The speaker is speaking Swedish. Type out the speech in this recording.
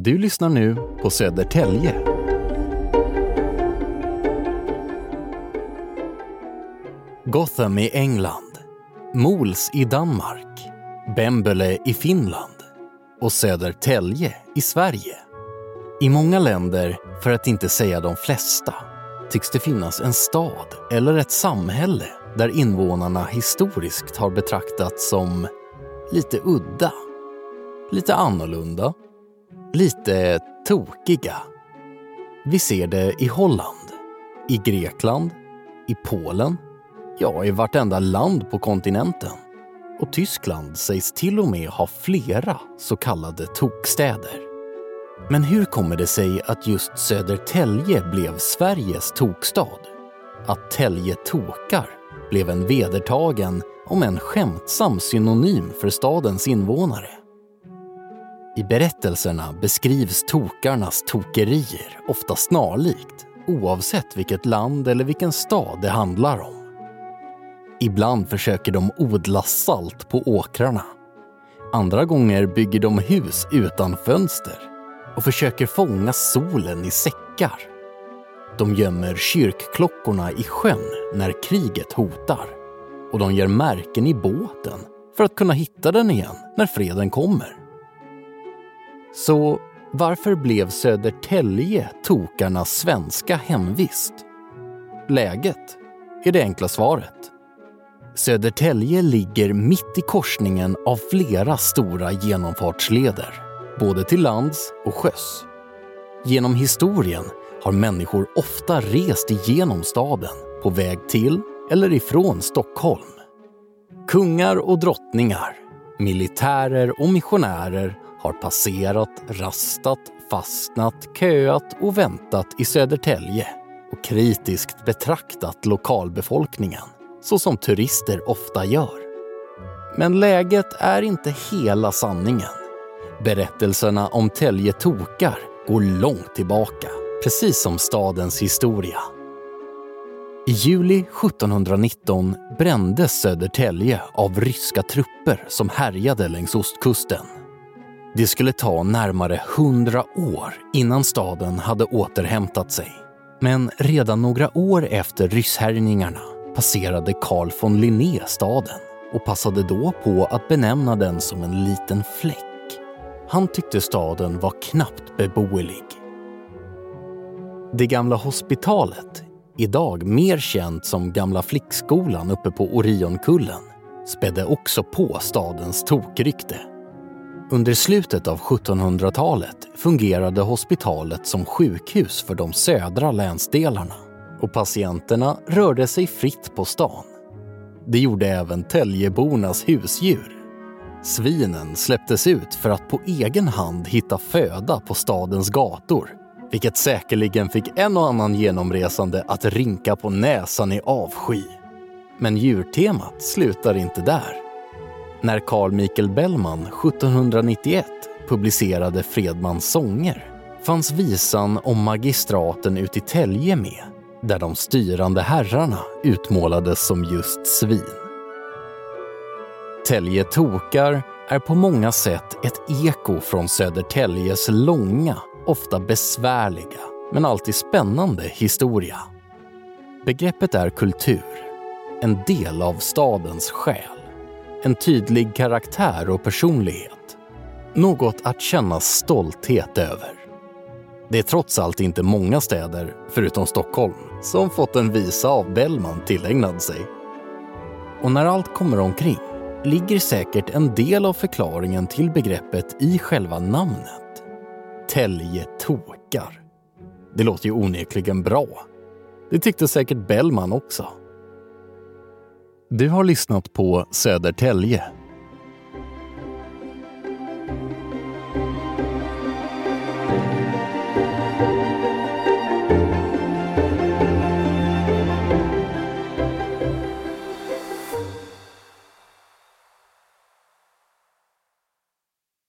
Du lyssnar nu på Södertälje. Gotham i England, Mols i Danmark, Bembele i Finland och Södertälje i Sverige. I många länder, för att inte säga de flesta, tycks det finnas en stad eller ett samhälle där invånarna historiskt har betraktats som lite udda, lite annorlunda, lite tokiga. Vi ser det i Holland, i Grekland, i Polen, ja, i vartenda land på kontinenten. Och Tyskland sägs till och med ha flera så kallade tokstäder. Men hur kommer det sig att just Södertälje blev Sveriges tokstad? Att Tälje tokar blev en vedertagen, om en skämtsam synonym för stadens invånare. I berättelserna beskrivs tokarnas tokerier ofta snarlikt, oavsett vilket land eller vilken stad det handlar om. Ibland försöker de odla salt på åkrarna. Andra gånger bygger de hus utan fönster och försöker fånga solen i säckar. De gömmer kyrkklockorna i sjön när kriget hotar och de gör märken i båten för att kunna hitta den igen när freden kommer. Så varför blev Södertälje tokarnas svenska hemvist? Läget är det enkla svaret. Södertälje ligger mitt i korsningen av flera stora genomfartsleder, både till lands och sjöss. Genom historien har människor ofta rest igenom staden på väg till eller ifrån Stockholm. Kungar och drottningar, militärer och missionärer har passerat, rastat, fastnat, köat och väntat i Södertälje och kritiskt betraktat lokalbefolkningen, så som turister ofta gör. Men läget är inte hela sanningen. Berättelserna om Tälje tokar går långt tillbaka, precis som stadens historia. I juli 1719 brändes Södertälje av ryska trupper som härjade längs ostkusten. Det skulle ta närmare hundra år innan staden hade återhämtat sig. Men redan några år efter rysshärjningarna passerade Carl von Linné staden och passade då på att benämna den som en liten fläck. Han tyckte staden var knappt beboelig. Det gamla hospitalet, idag mer känt som Gamla flickskolan uppe på Orionkullen, spädde också på stadens tokrykte. Under slutet av 1700-talet fungerade hospitalet som sjukhus för de södra länsdelarna och patienterna rörde sig fritt på stan. Det gjorde även Täljebornas husdjur. Svinen släpptes ut för att på egen hand hitta föda på stadens gator vilket säkerligen fick en och annan genomresande att rinka på näsan i avsky. Men djurtemat slutar inte där. När Carl Michael Bellman 1791 publicerade Fredmans sånger fanns visan om magistraten ut i Tälje med, där de styrande herrarna utmålades som just svin. Tälje tokar är på många sätt ett eko från Södertäljes långa, ofta besvärliga, men alltid spännande historia. Begreppet är kultur, en del av stadens själ en tydlig karaktär och personlighet. Något att känna stolthet över. Det är trots allt inte många städer, förutom Stockholm, som fått en visa av Bellman tillägnad sig. Och när allt kommer omkring ligger säkert en del av förklaringen till begreppet i själva namnet. Täljetokar. Det låter ju onekligen bra. Det tyckte säkert Bellman också. Du har lyssnat på Södertälje.